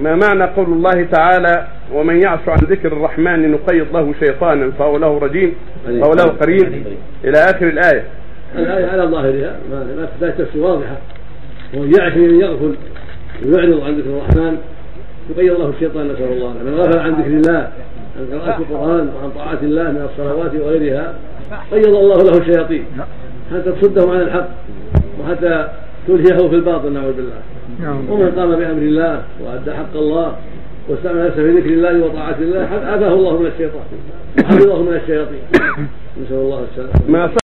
ما معنى قول الله تعالى ومن يعش عن ذكر الرحمن نقيض له شيطانا فهو له رجيم فهو له قرين إلى آخر الآية. الآية على ظاهرها تحتاج تفسير واضحة. ومن يعش من يغفل ويعرض عن ذكر الرحمن يقيض له الشيطان نسأل الله من غفل عن ذكر الله عن قراءة القرآن وعن طاعة الله من الصلوات وغيرها قيض الله له الشياطين. حتى تصدهم عن الحق وحتى تلهيه في الباطل نعوذ بالله. ومن قام بأمر الله وأدى حق الله واستعمل نفسه في ذكر الله وطاعة الله عافاه الله من الشيطان. وحفظه من الشياطين. نسأل الله السلامة. ما